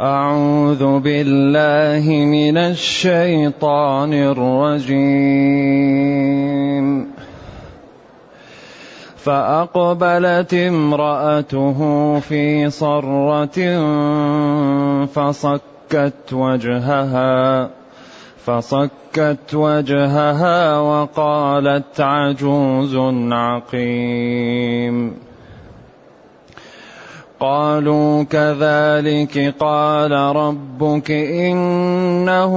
أعوذ بالله من الشيطان الرجيم. فأقبلت امرأته في صرة فصكت وجهها فصكت وجهها وقالت عجوز عقيم. قالوا كذلك قال ربك إنه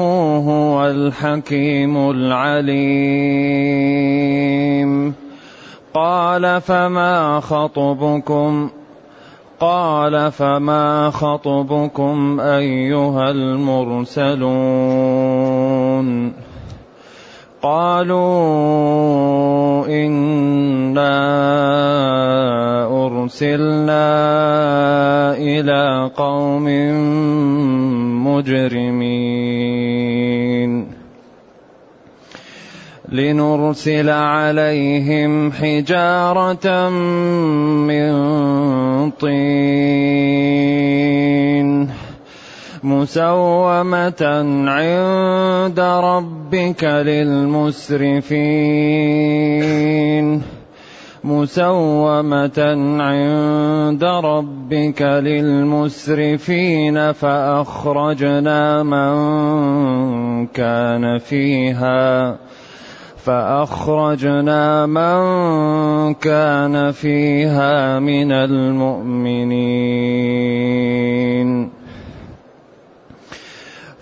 هو الحكيم العليم. قال فما خطبكم؟ قال فما خطبكم أيها المرسلون؟ قالوا انا ارسلنا إلى قوم مجرمين لنرسل عليهم حجاره من طين مسومة عند ربك للمسرفين. مسومة عند ربك للمسرفين. فأخرجنا من كان فيها. فأخرجنا من كان فيها من المؤمنين.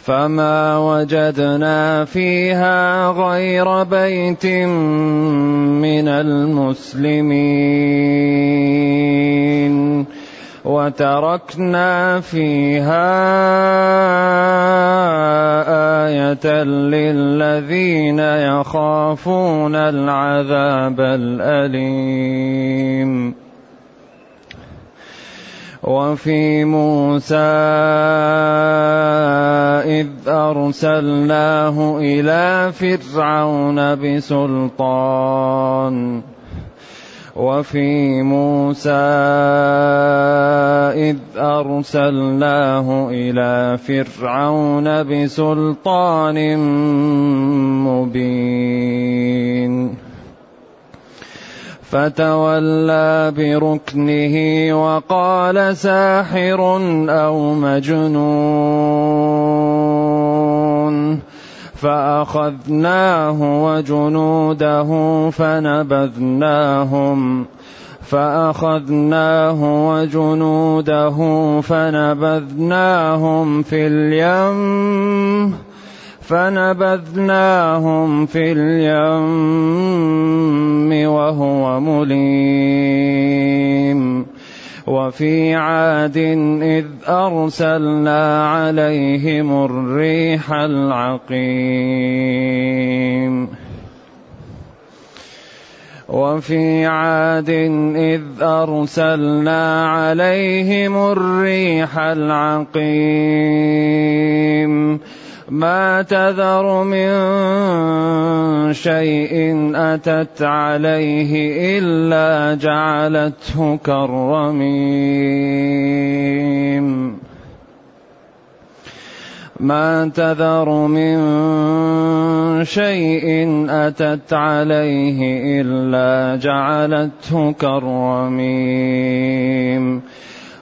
فما وجدنا فيها غير بيت من المسلمين وتركنا فيها آية للذين يخافون العذاب الأليم وفي موسى إذ أرسلناه إلى فرعون بسلطان. وفي موسى إذ أرسلناه إلى فرعون بسلطان مبين. فتولى بركنه وقال ساحر أو مجنون فأخذناه وجنوده فنبذناهم فأخذناه وجنوده فنبذناهم في اليم فنبذناهم في اليم مليم. وفي عاد إذ أرسلنا عليهم الريح العقيم. وفي عاد إذ أرسلنا عليهم الريح العقيم. ما تذر من شيء أتت عليه إلا جعلته كالرميم. ما تذر من شيء أتت عليه إلا جعلته كالرميم.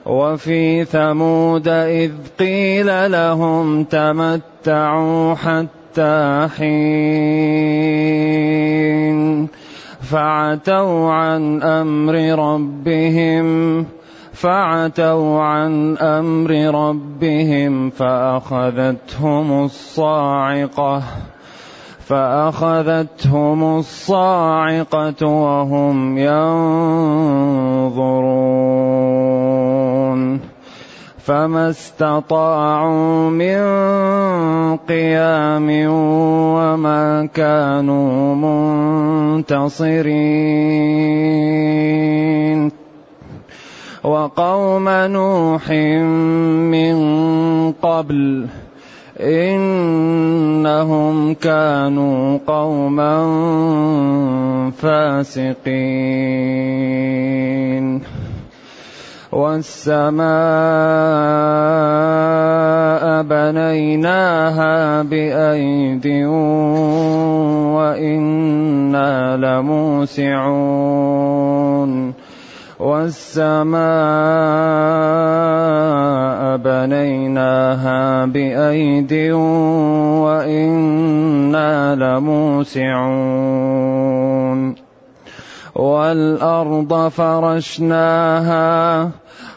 وفي ثمود إذ قيل لهم تمتعوا حتى حين فعتوا عن أمر ربهم فعتوا عن أمر ربهم فأخذتهم الصاعقة فأخذتهم الصاعقة وهم ينظرون فما استطاعوا من قيام وما كانوا منتصرين وقوم نوح من قبل انهم كانوا قوما فاسقين والسماء بنيناها بأيد وإنا لموسعون والسماء بنيناها بأيد وإنا لموسعون والأرض فرشناها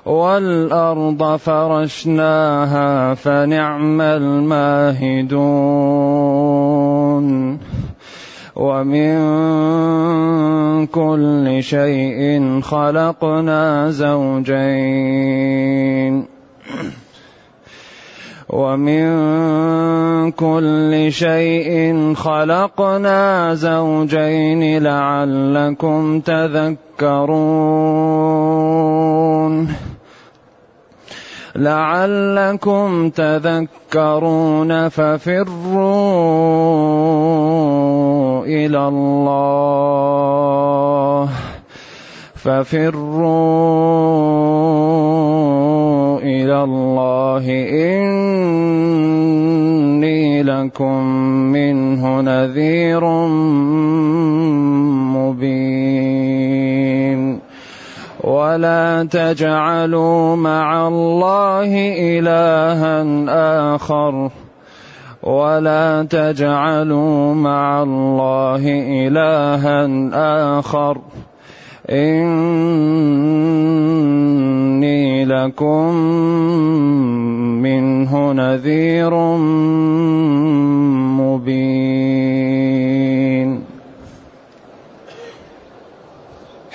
والأرض فرشناها فنعم الماهدون. ومن كل شيء خلقنا زوجين. ومن كل شيء خلقنا زوجين لعلكم تذكرون. لعلكم تذكرون ففروا إلى الله. ففروا إلى الله. إني لكم منه نذير مبين. ولا تجعلوا مع الله إلها آخر ولا تجعلوا مع الله إلها آخر إني لكم منه نذير مبين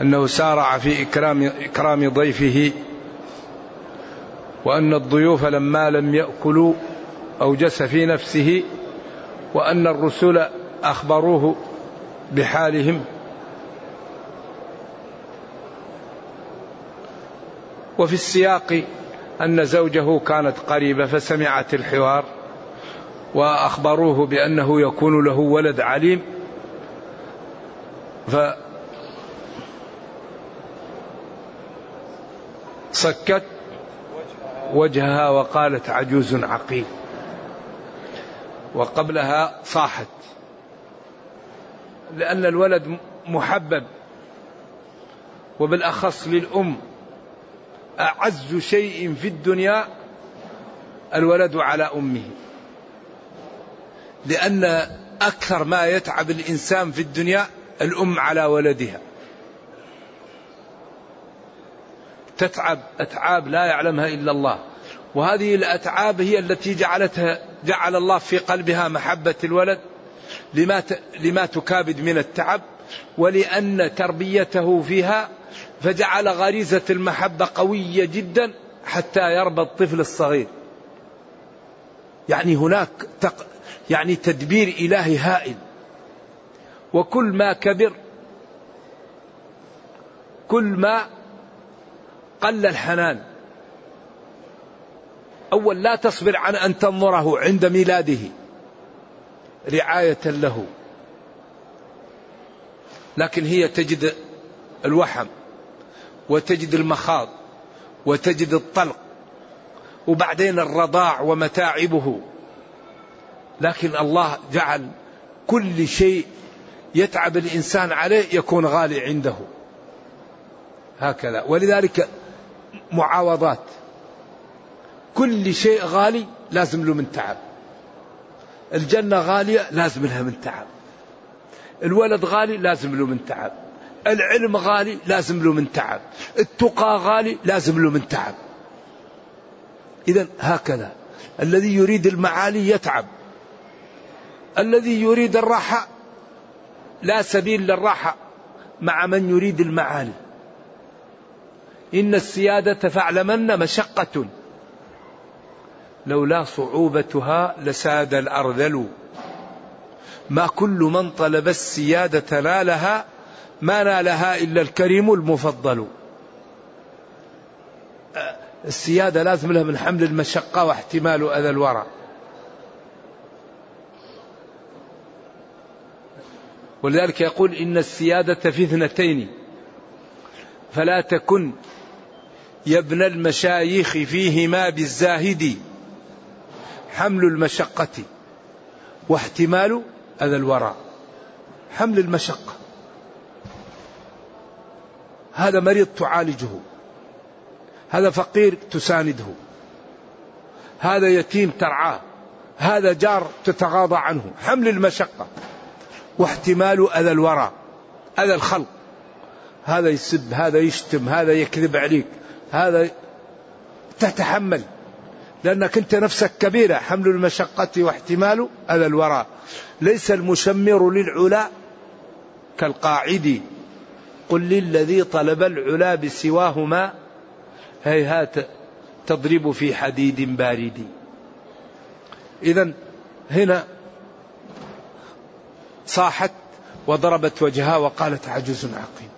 أنه سارع في إكرام, إكرام ضيفه وأن الضيوف لما لم يأكلوا أوجس في نفسه وأن الرسل أخبروه بحالهم. وفي السياق أن زوجه كانت قريبة فسمعت الحوار وأخبروه بأنه يكون له ولد عليم. ف صكت وجهها وقالت عجوز عقيم. وقبلها صاحت. لأن الولد محبب. وبالأخص للأم. أعز شيء في الدنيا الولد على أمه. لأن أكثر ما يتعب الإنسان في الدنيا الأم على ولدها. تتعب أتعاب لا يعلمها إلا الله وهذه الأتعاب هي التي جعلتها جعل الله في قلبها محبة الولد لما لما تكابد من التعب ولأن تربيته فيها فجعل غريزة المحبة قوية جدا حتى يربى الطفل الصغير. يعني هناك تق يعني تدبير إلهي هائل. وكل ما كبر كل ما قل الحنان. أول لا تصبر عن أن تنظره عند ميلاده. رعاية له. لكن هي تجد الوحم وتجد المخاض وتجد الطلق وبعدين الرضاع ومتاعبه. لكن الله جعل كل شيء يتعب الإنسان عليه يكون غالي عنده. هكذا. ولذلك معاوضات. كل شيء غالي لازم له من تعب. الجنة غالية لازم لها من تعب. الولد غالي لازم له من تعب. العلم غالي لازم له من تعب. التقى غالي لازم له من تعب. إذا هكذا. الذي يريد المعالي يتعب. الذي يريد الراحة لا سبيل للراحة مع من يريد المعالي. إن السيادة فاعلمن مشقة. لولا صعوبتها لساد الأرذل. ما كل من طلب السيادة نالها ما نالها إلا الكريم المفضل. السيادة لازم لها من حمل المشقة واحتمال أذى الورى ولذلك يقول إن السيادة في اثنتين. فلا تكن يا ابن المشايخ فيهما بالزاهد حمل المشقة واحتمال أذى الورى حمل المشقة. هذا مريض تعالجه. هذا فقير تسانده. هذا يتيم ترعاه. هذا جار تتغاضى عنه. حمل المشقة. واحتمال أذى الورى أذى الخلق. هذا يسب هذا يشتم هذا يكذب عليك. هذا تتحمل لأنك أنت نفسك كبيرة حمل المشقة واحتمال أذى الورى ليس المشمر للعلا كالقاعد. قل للذي طلب العلا بسواهما هيهات تضرب في حديد بارد. إذا هنا صاحت وضربت وجهها وقالت عجوز عقيم.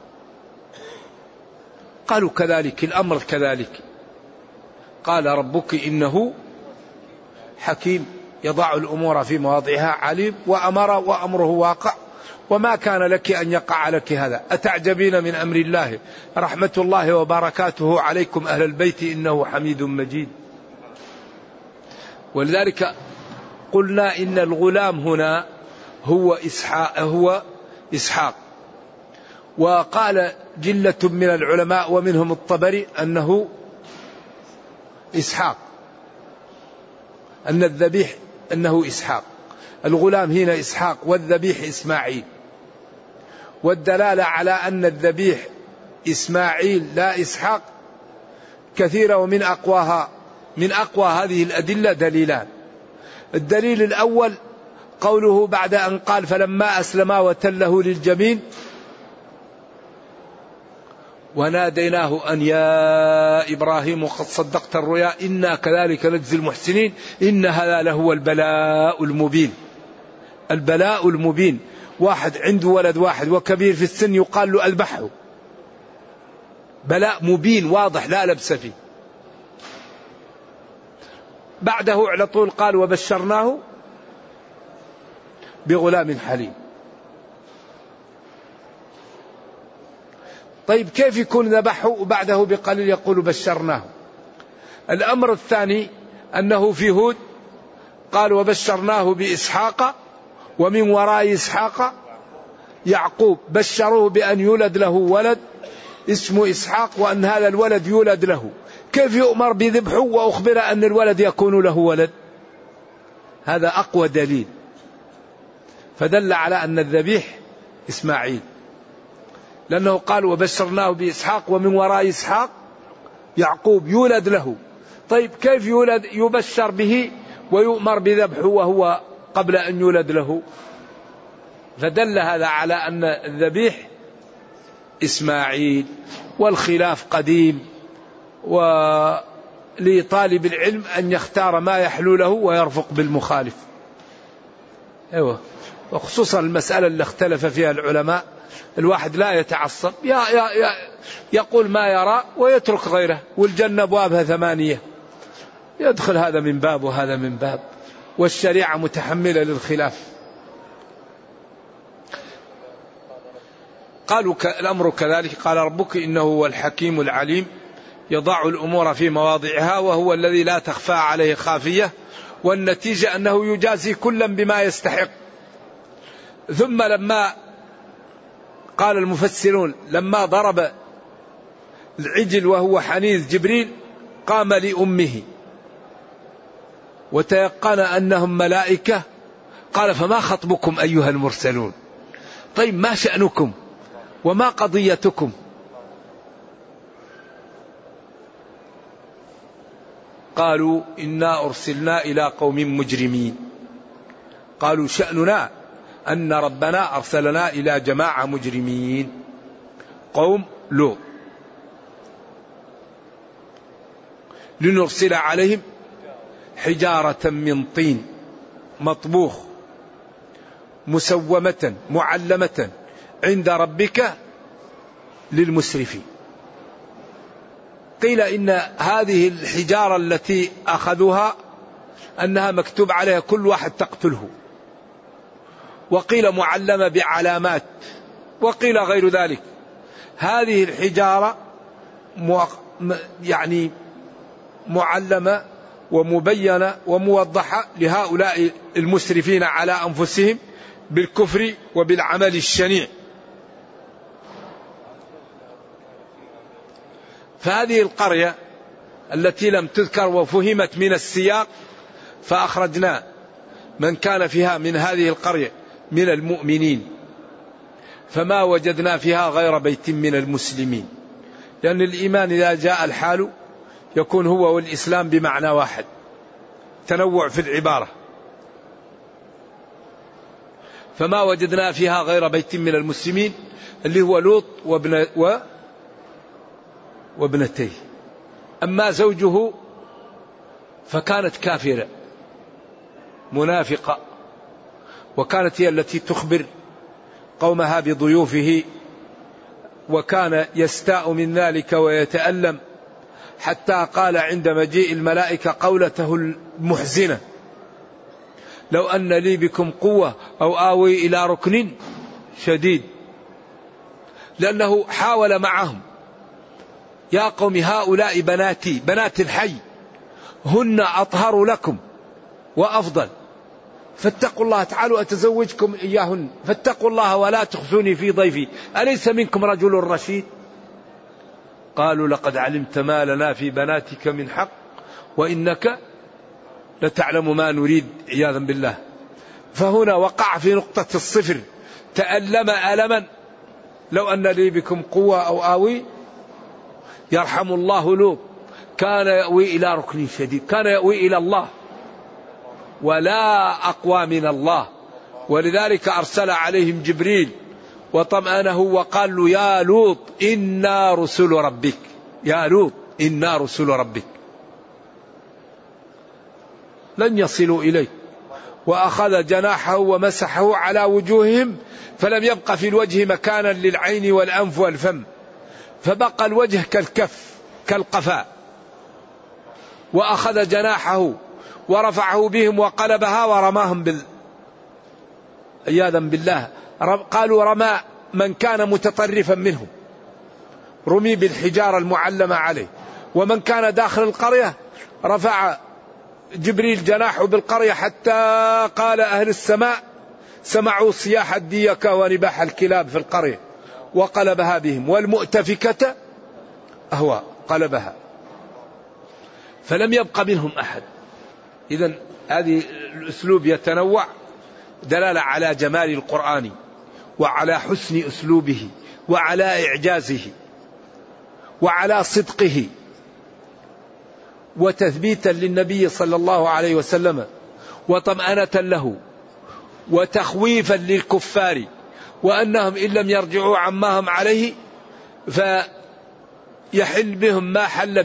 قالوا كذلك الأمر كذلك. قال ربك إنه حكيم يضع الأمور في مواضعها عليم وأمر وأمره واقع. وما كان لك أن يقع لك هذا. أتعجبين من أمر الله؟ رحمة الله وبركاته عليكم أهل البيت إنه حميد مجيد. ولذلك قلنا إن الغلام هنا هو إسحاق هو إسحاق. وقال جلة من العلماء ومنهم الطبري أنه إسحاق. أن الذبيح أنه إسحاق. الغلام هنا إسحاق والذبيح إسماعيل. والدلالة على أن الذبيح إسماعيل لا إسحاق كثيرة ومن أقواها من أقوى هذه الأدلة دليلان. الدليل الأول قوله بعد أن قال فلما أسلما وتله للجمين وناديناه أن يا إبراهيم قد صدقت الرؤيا إنا كذلك نجزي المحسنين إن هذا لهو البلاء المبين. البلاء المبين. واحد عنده ولد واحد وكبير في السن يقال له أذبحه. بلاء مبين واضح لا لبس فيه. بعده على طول قال وبشرناه بغلام حليم. طيب كيف يكون ذبحه وبعده بقليل يقول بشرناه؟ الأمر الثاني أنه في هود قال وبشرناه بإسحاق ومن وراء إسحاق يعقوب. بشروه بأن يولد له ولد اسمه إسحاق وأن هذا الولد يولد له. كيف يؤمر بذبحه وأخبر أن الولد يكون له ولد؟ هذا أقوى دليل. فدل على أن الذبيح إسماعيل. لأنه قال وبشرناه بإسحاق ومن وراء إسحاق يعقوب يولد له. طيب كيف يولد؟ يبشر به ويؤمر بذبحه وهو قبل أن يولد له. فدل هذا على أن الذبيح إسماعيل والخلاف قديم ولطالب العلم أن يختار ما يحلو له ويرفق بالمخالف. أيوة. وخصوصا المسألة اللي اختلف فيها العلماء الواحد لا يتعصب يا يا يا يقول ما يرى ويترك غيره والجنة أبوابها ثمانية. يدخل هذا من باب وهذا من باب والشريعة متحملة للخلاف. قالوا الأمر كذلك قال ربك إنه هو الحكيم العليم يضع الأمور في مواضعها وهو الذي لا تخفى عليه خافية والنتيجة أنه يجازي كلا بما يستحق. ثم لما قال المفسرون لما ضرب العجل وهو حنيذ جبريل قام لأمه وتيقن أنهم ملائكة قال فما خطبكم أيها المرسلون؟ طيب ما شأنكم؟ وما قضيتكم؟ قالوا إنا أرسلنا إلى قوم مجرمين. قالوا شأننا أن ربنا أرسلنا إلى جماعة مجرمين. قوم لوط. لنرسل عليهم حجارة من طين مطبوخ مسومة معلمة عند ربك للمسرفين. قيل إن هذه الحجارة التي أخذوها أنها مكتوب عليها كل واحد تقتله. وقيل معلمة بعلامات وقيل غير ذلك. هذه الحجارة يعني معلمة ومبينة وموضحة لهؤلاء المسرفين على أنفسهم بالكفر وبالعمل الشنيع. فهذه القرية التي لم تذكر وفهمت من السياق فأخرجنا من كان فيها من هذه القرية. من المؤمنين فما وجدنا فيها غير بيت من المسلمين. لأن الإيمان إذا جاء الحال يكون هو والإسلام بمعنى واحد تنوع في العبارة. فما وجدنا فيها غير بيت من المسلمين اللي هو لوط وابن و وابنتيه. أما زوجه فكانت كافرة منافقة. وكانت هي التي تخبر قومها بضيوفه وكان يستاء من ذلك ويتألم حتى قال عند مجيء الملائكة قولته المحزنة لو أن لي بكم قوة أو آوي إلى ركن شديد لأنه حاول معهم يا قوم هؤلاء بناتي بنات الحي هن أطهر لكم وأفضل. فاتقوا الله تعالوا أتزوجكم إياهن. فاتقوا الله ولا تخزوني في ضيفي. أليس منكم رجل رشيد؟ قالوا لقد علمت ما لنا في بناتك من حق وإنك لتعلم ما نريد عياذا بالله. فهنا وقع في نقطة الصفر. تألم ألما. لو أن لي بكم قوة أو آوي يرحم الله لوط. كان يأوي إلى ركن شديد. كان يأوي إلى الله. ولا أقوى من الله. ولذلك أرسل عليهم جبريل وطمأنه وقال له يا لوط إنا رسل ربك. يا لوط إنا رسل ربك. لن يصلوا إليك وأخذ جناحه ومسحه على وجوههم فلم يبق في الوجه مكانا للعين والأنف والفم. فبقى الوجه كالكف كالقفاء وأخذ جناحه ورفعه بهم وقلبها ورماهم بال عياذا بالله. قالوا رمى من كان متطرفا منهم. رمي بالحجارة المعلمة عليه. ومن كان داخل القرية رفع جبريل جناحه بالقرية حتى قال أهل السماء سمعوا صياح الديكة ونباح الكلاب في القرية وقلبها بهم. والمؤتفكة أهوى قلبها. فلم يبق منهم أحد. إذا هذه الأسلوب يتنوع دلالة على جمال القرآن وعلى حسن أسلوبه وعلى إعجازه وعلى صدقه وتثبيتا للنبي صلى الله عليه وسلم وطمأنة له وتخويفا للكفار وأنهم إن لم يرجعوا عما هم عليه فيحل بهم ما حل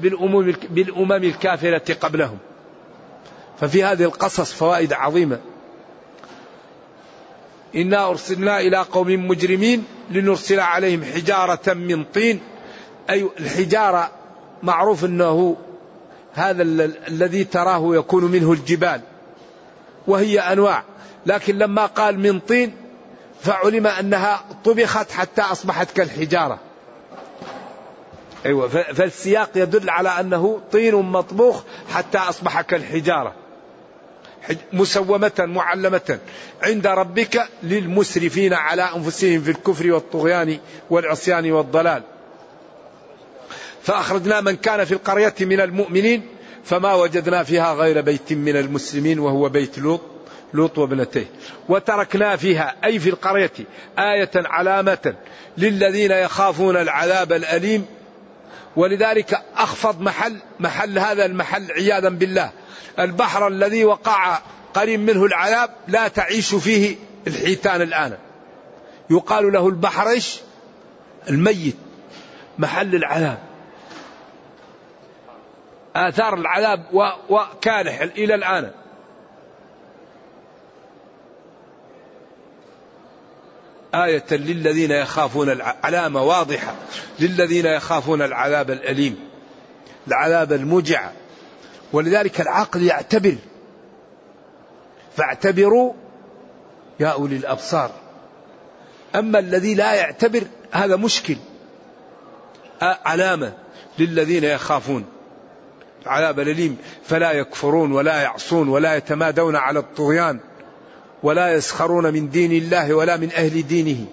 بالأمم, الكافرة قبلهم. ففي هذه القصص فوائد عظيمة. إنا أرسلنا إلى قوم مجرمين لنرسل عليهم حجارة من طين. أي الحجارة معروف أنه هذا الذي تراه يكون منه الجبال. وهي أنواع. لكن لما قال من طين فعلم أنها طبخت حتى أصبحت كالحجارة. أيوة فالسياق يدل على أنه طين مطبوخ حتى أصبح كالحجارة. مسومة معلمة. عند ربك للمسرفين على أنفسهم في الكفر والطغيان والعصيان والضلال. فأخرجنا من كان في القرية من المؤمنين فما وجدنا فيها غير بيت من المسلمين وهو بيت لوط لوط وابنتيه وتركنا فيها أي في القرية آية علامة للذين يخافون العذاب الأليم. ولذلك أخفض محل محل هذا المحل عياذا بالله. البحر الذي وقع قريب منه العذاب لا تعيش فيه الحيتان الآن. يقال له البحر إيش؟ الميت محل العذاب. آثار العذاب وكالح إلى الآن. آية للذين يخافون علامة واضحة. للذين يخافون العذاب الأليم العذاب الموجع ولذلك العقل يعتبر. فاعتبروا يا أولي الأبصار. أما الذي لا يعتبر هذا مشكل. علامة للذين يخافون. عذاب الأليم. فلا يكفرون ولا يعصون ولا يتمادون على الطغيان. ولا يسخرون من دين الله ولا من أهل دينه.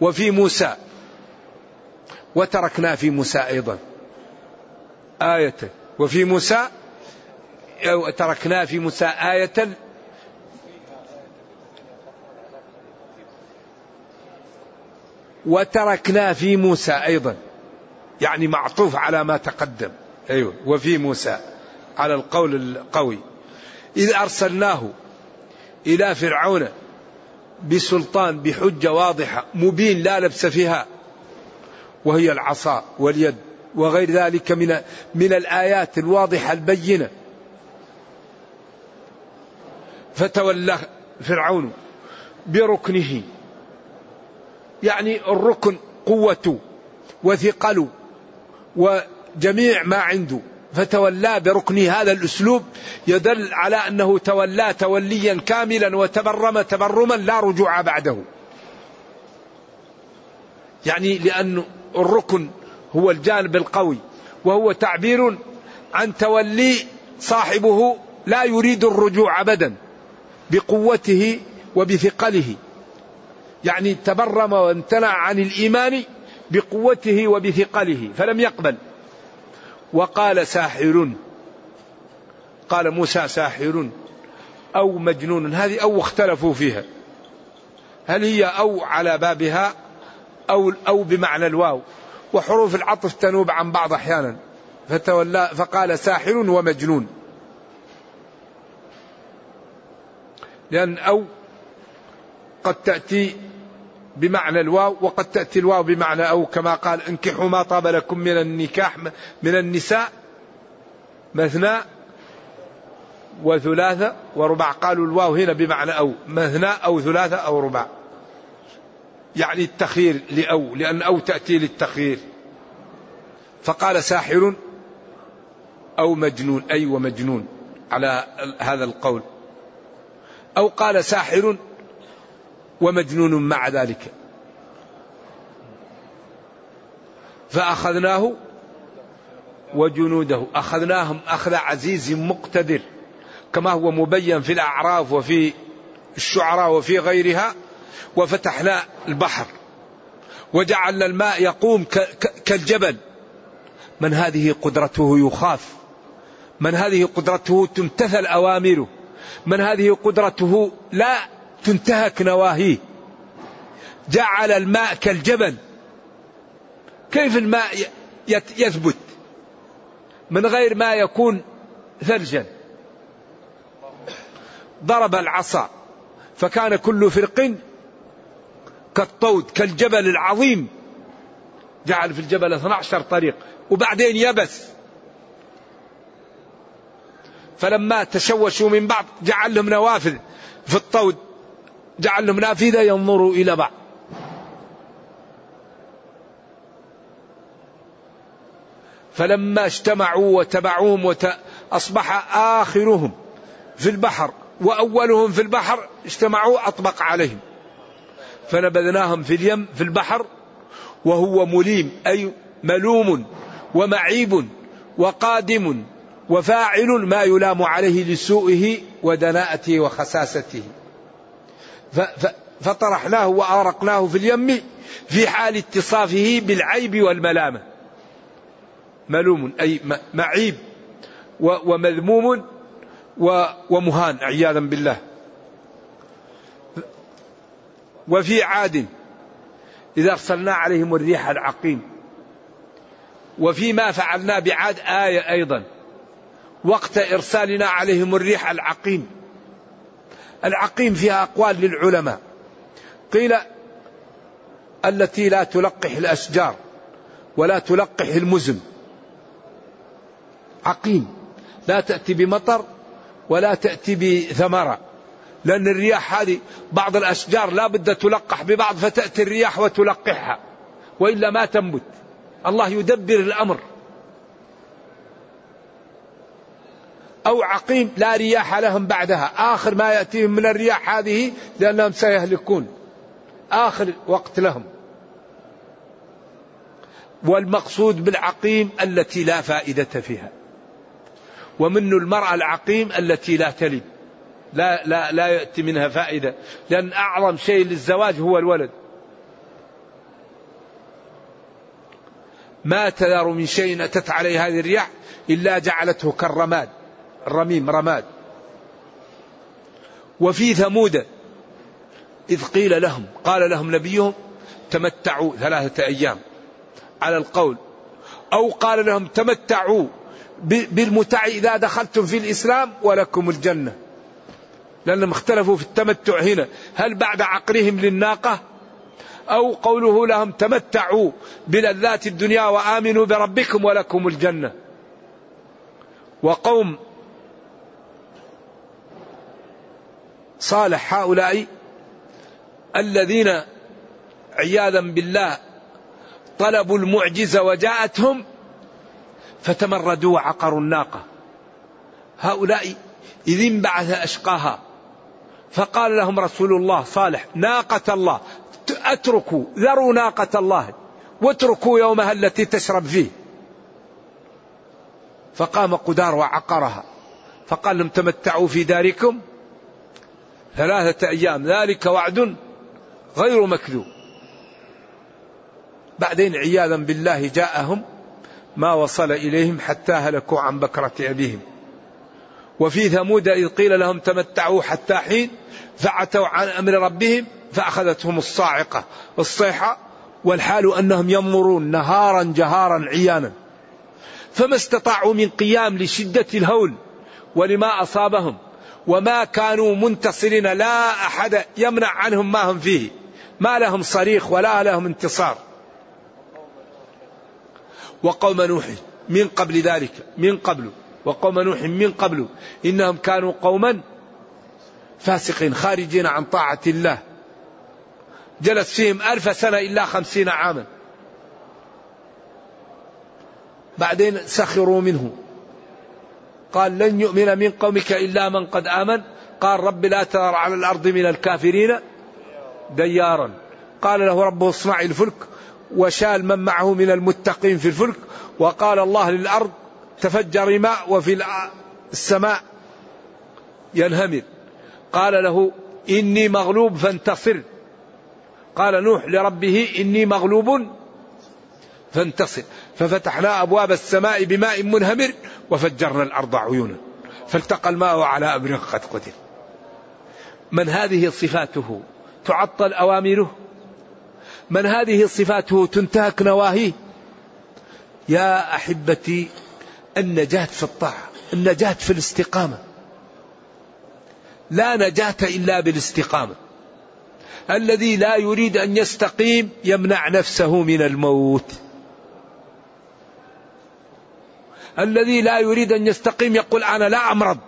وفي موسى. وتركنا في موسى أيضا. آية. وفي موسى تركنا في موسى آية. وتركنا في موسى أيضا. يعني معطوف على ما تقدم. أيوة. وفي موسى على القول القوي. إذ أرسلناه إلى فرعون بسلطان بحجة واضحة مبين لا لبس فيها وهي العصا واليد. وغير ذلك من من الآيات الواضحة البينة. فتولى فرعون بركنه. يعني الركن قوته وثقله وجميع ما عنده. فتولى بركنه هذا الأسلوب يدل على أنه تولى توليا كاملا وتبرم تبرما لا رجوع بعده. يعني لأن الركن هو الجانب القوي وهو تعبير عن تولي صاحبه لا يريد الرجوع ابدا بقوته وبثقله. يعني تبرم وامتنع عن الإيمان بقوته وبثقله فلم يقبل. وقال ساحر قال موسى ساحر أو مجنون هذه أو اختلفوا فيها. هل هي أو على بابها أو أو بمعنى الواو؟ وحروف العطف تنوب عن بعض أحيانا. فتولى فقال ساحر ومجنون. لأن أو قد تأتي بمعنى الواو وقد تأتي الواو بمعنى أو كما قال انكحوا ما طاب لكم من النكاح من النساء مثنى وثلاثة وربع. قالوا الواو هنا بمعنى أو مثنى أو ثلاثة أو ربع. يعني التخيير لأو لأن أو تأتي للتخيير. فقال ساحر أو مجنون أي أيوة ومجنون على هذا القول. أو قال ساحر ومجنون مع ذلك. فأخذناه وجنوده. أخذناهم أخذ عزيز مقتدر كما هو مبين في الأعراف وفي الشعراء وفي غيرها. وفتحنا البحر وجعلنا الماء يقوم كالجبل. من هذه قدرته يخاف. من هذه قدرته تمتثل أوامره. من هذه قدرته لا تنتهك نواهيه. جعل الماء كالجبل. كيف الماء يثبت؟ من غير ما يكون ثلجا. ضرب العصا. فكان كل فرق كالطود كالجبل العظيم. جعل في الجبل 12 طريق وبعدين يبس. فلما تشوشوا من بعض جعل لهم نوافذ في الطود جعل لهم نافذة ينظروا إلى بعض. فلما اجتمعوا وتبعوهم وت... أصبح آخرهم في البحر وأولهم في البحر اجتمعوا أطبق عليهم. فنبذناهم في اليم في البحر وهو مليم أي ملوم ومعيب وقادم وفاعل ما يلام عليه لسوءه ودناءته وخساسته. فطرحناه وأرقناه في اليم في حال اتصافه بالعيب والملامة ملوم أي معيب ومذموم ومهان عياذا بالله. وفي عاد إذا أرسلنا عليهم الريح العقيم. وفيما فعلنا بعاد آية أيضا. وقت إرسالنا عليهم الريح العقيم. العقيم فيها أقوال للعلماء. قيل التي لا تلقح الأشجار ولا تلقح المزن. عقيم. لا تأتي بمطر ولا تأتي بثمرة. لأن الرياح هذه بعض الأشجار لا بد تلقح ببعض فتأتي الرياح وتلقحها وإلا ما تنبت. الله يدبر الأمر. أو عقيم لا رياح لهم بعدها. آخر ما يأتيهم من الرياح هذه لأنهم سيهلكون. آخر وقت لهم. والمقصود بالعقيم التي لا فائدة فيها. ومنه المرأة العقيم التي لا تلد. لا لا لا يأتي منها فائدة. لأن أعظم شيء للزواج هو الولد. ما تذر من شيء أتت عليه هذه الرياح إلا جعلته كالرماد. الرميم رماد. وفي ثمود إذ قيل لهم قال لهم نبيهم تمتعوا ثلاثة أيام. على القول. أو قال لهم تمتعوا بالمتع إذا دخلتم في الإسلام ولكم الجنة. لأنهم اختلفوا في التمتع هنا. هل بعد عقرهم للناقة؟ أو قوله لهم تمتعوا بلذات الدنيا وآمنوا بربكم ولكم الجنة. وقوم صالح هؤلاء الذين عياذا بالله طلبوا المعجزة وجاءتهم فتمردوا وعقروا الناقة. هؤلاء إذ انبعث أشقاها. فقال لهم رسول الله صالح ناقة الله أتركوا ذروا ناقة الله واتركوا يومها التي تشرب فيه. فقام قدار وعقرها. فقال لهم تمتعوا في داركم ثلاثة أيام ذلك وعد غير مكذوب. بعدين عياذا بالله جاءهم ما وصل إليهم حتى هلكوا عن بكرة أبيهم. وفي ثمود إذ قيل لهم تمتعوا حتى حين فعتوا عن أمر ربهم فأخذتهم الصاعقة الصيحة والحال أنهم ينظرون نهارا جهارا عيانا. فما استطاعوا من قيام لشدة الهول ولما أصابهم وما كانوا منتصرين لا أحد يمنع عنهم ما هم فيه. ما لهم صريخ ولا لهم انتصار. وقوم نوح من قبل ذلك من قبل وقوم نوح من قبل إنهم كانوا قوما فاسقين خارجين عن طاعة الله. جلس فيهم ألف سنة إلا خمسين عاما. بعدين سخروا منه. قال لن يؤمن من قومك إلا من قد آمن. قال رب لا تذر على الأرض من الكافرين ديارا. قال له ربه اصنع الفلك. وشال من معه من المتقين في الفلك. وقال الله للأرض تفجر ماء وفي السماء ينهمر. قال له إني مغلوب فانتصر. قال نوح لربه إني مغلوب فانتصر. ففتحنا أبواب السماء بماء منهمر وفجرنا الأرض عيونا. فالتقى الماء على أمر قد قدر. من هذه صفاته تعطل أوامره؟ من هذه صفاته تنتهك نواهيه؟ يا أحبتي النجاة في الطاعة النجاة في الاستقامة. لا نجاة إلا بالاستقامة. الذي لا يريد أن يستقيم يمنع نفسه من الموت. الذي لا يريد أن يستقيم يقول أنا لا أمرض.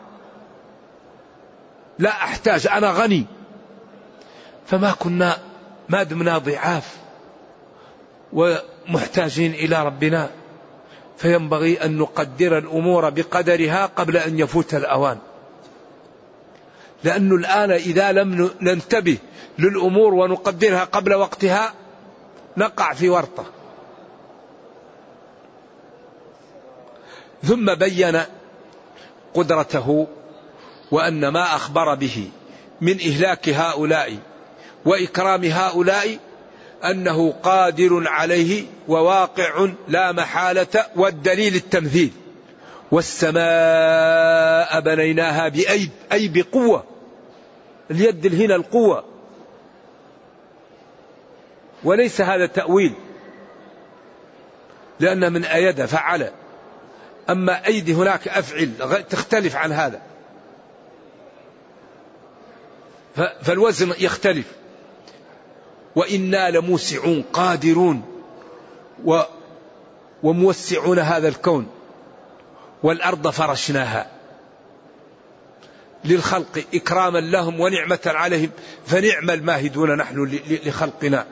لا أحتاج أنا غني. فما كنا ما دمنا ضعاف ومحتاجين إلى ربنا. فينبغي أن نقدر الأمور بقدرها قبل أن يفوت الأوان. لأنه الآن إذا لم ننتبه للأمور ونقدرها قبل وقتها نقع في ورطة. ثم بين قدرته وأن ما أخبر به من إهلاك هؤلاء وإكرام هؤلاء أنه قادر عليه وواقع لا محالة والدليل التمثيل. والسماء بنيناها بأيد أي بقوة. اليد هنا القوة. وليس هذا تأويل. لأن من أيد فعل. أما أيدي هناك أفعل. تختلف عن هذا. فالوزن يختلف. وإنا لموسعون قادرون و وموسعون هذا الكون. والأرض فرشناها للخلق إكراما لهم ونعمة عليهم فنعم الماهدون نحن لخلقنا.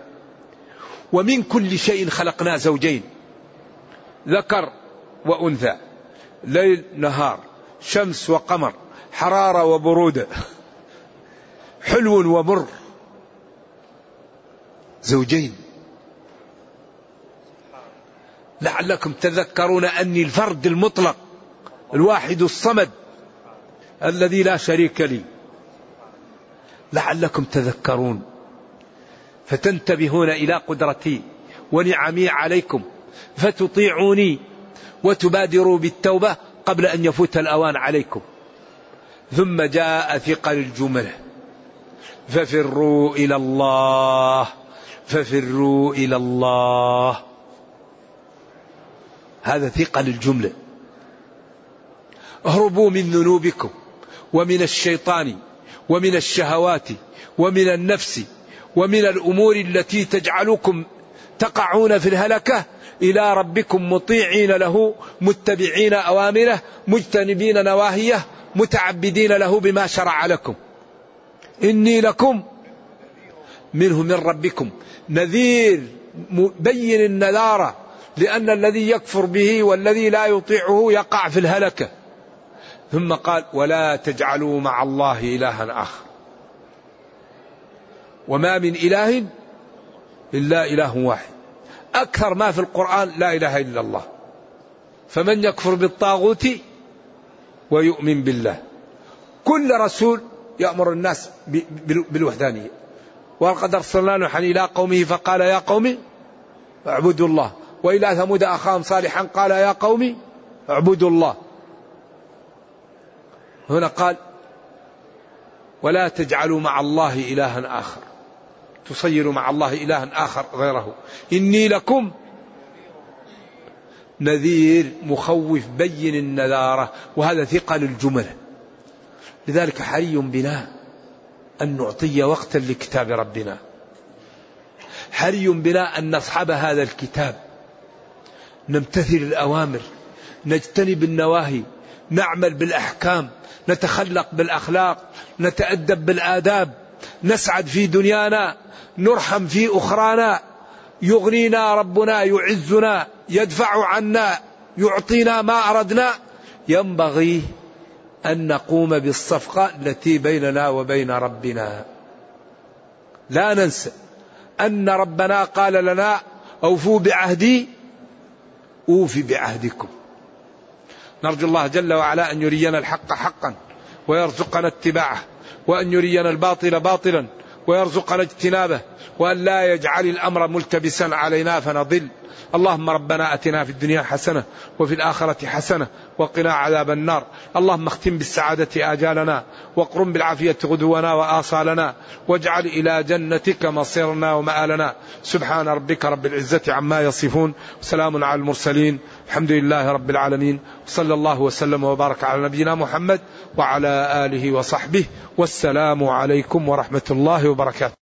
ومن كل شيء خلقنا زوجين ذكر وأنثى ليل نهار شمس وقمر حرارة وبرودة حلو ومر. زوجين. لعلكم تذكرون أني الفرد المطلق الواحد الصمد الذي لا شريك لي. لعلكم تذكرون فتنتبهون إلى قدرتي ونعمي عليكم فتطيعوني وتبادروا بالتوبة قبل أن يفوت الأوان عليكم. ثم جاء ثقل الجملة ففروا إلى الله. ففروا إلى الله. هذا ثقل الجملة اهربوا من ذنوبكم ومن الشيطان ومن الشهوات ومن النفس ومن الأمور التي تجعلكم تقعون في الهلكة إلى ربكم مطيعين له متبعين أوامره مجتنبين نواهيه متعبدين له بما شرع لكم. إني لكم منه من ربكم نذير بين النذارة لأن الذي يكفر به والذي لا يطيعه يقع في الهلكة. ثم قال ولا تجعلوا مع الله إلها آخر. وما من إله إلا إله واحد. أكثر ما في القرآن لا إله إلا الله. فمن يكفر بالطاغوت ويؤمن بالله. كل رسول يأمر الناس بالوحدانية. ولقد أرسلنا نوحا إلى قومه فقال يا قوم اعبدوا الله. وإلى ثمود أخاهم صالحا قال يا قوم اعبدوا الله. هنا قال ولا تجعلوا مع الله إلها آخر. تصيروا مع الله إلها آخر غيره. إني لكم نذير مخوف بين النذارة. وهذا ثقل الجمل. لذلك حري بنا. أن نعطي وقتا لكتاب ربنا. حري بنا أن نصحب هذا الكتاب. نمتثل الأوامر. نجتنب النواهي نعمل بالأحكام. نتخلق بالأخلاق. نتأدب بالآداب. نسعد في دنيانا. نرحم في أخرانا. يغنينا ربنا يعزنا يدفع عنا يعطينا ما أردنا. ينبغي أن نقوم بالصفقه التي بيننا وبين ربنا. لا ننسى أن ربنا قال لنا أوفوا بعهدي أوفي بعهدكم. نرجو الله جل وعلا أن يرينا الحق حقا ويرزقنا اتباعه وأن يرينا الباطل باطلا ويرزقنا اجتنابه وأن لا يجعل الأمر ملتبسا علينا فنضل. اللهم ربنا أتنا في الدنيا حسنة وفي الآخرة حسنة وقنا عذاب النار. اللهم اختم بالسعادة آجالنا واقرم بالعافية غدونا وآصالنا واجعل إلى جنتك مصيرنا ومآلنا. سبحان ربك رب العزة عما يصفون. وسلام على المرسلين. الحمد لله رب العالمين صلى الله وسلم وبارك على نبينا محمد وعلى آله وصحبه والسلام عليكم ورحمة الله وبركاته.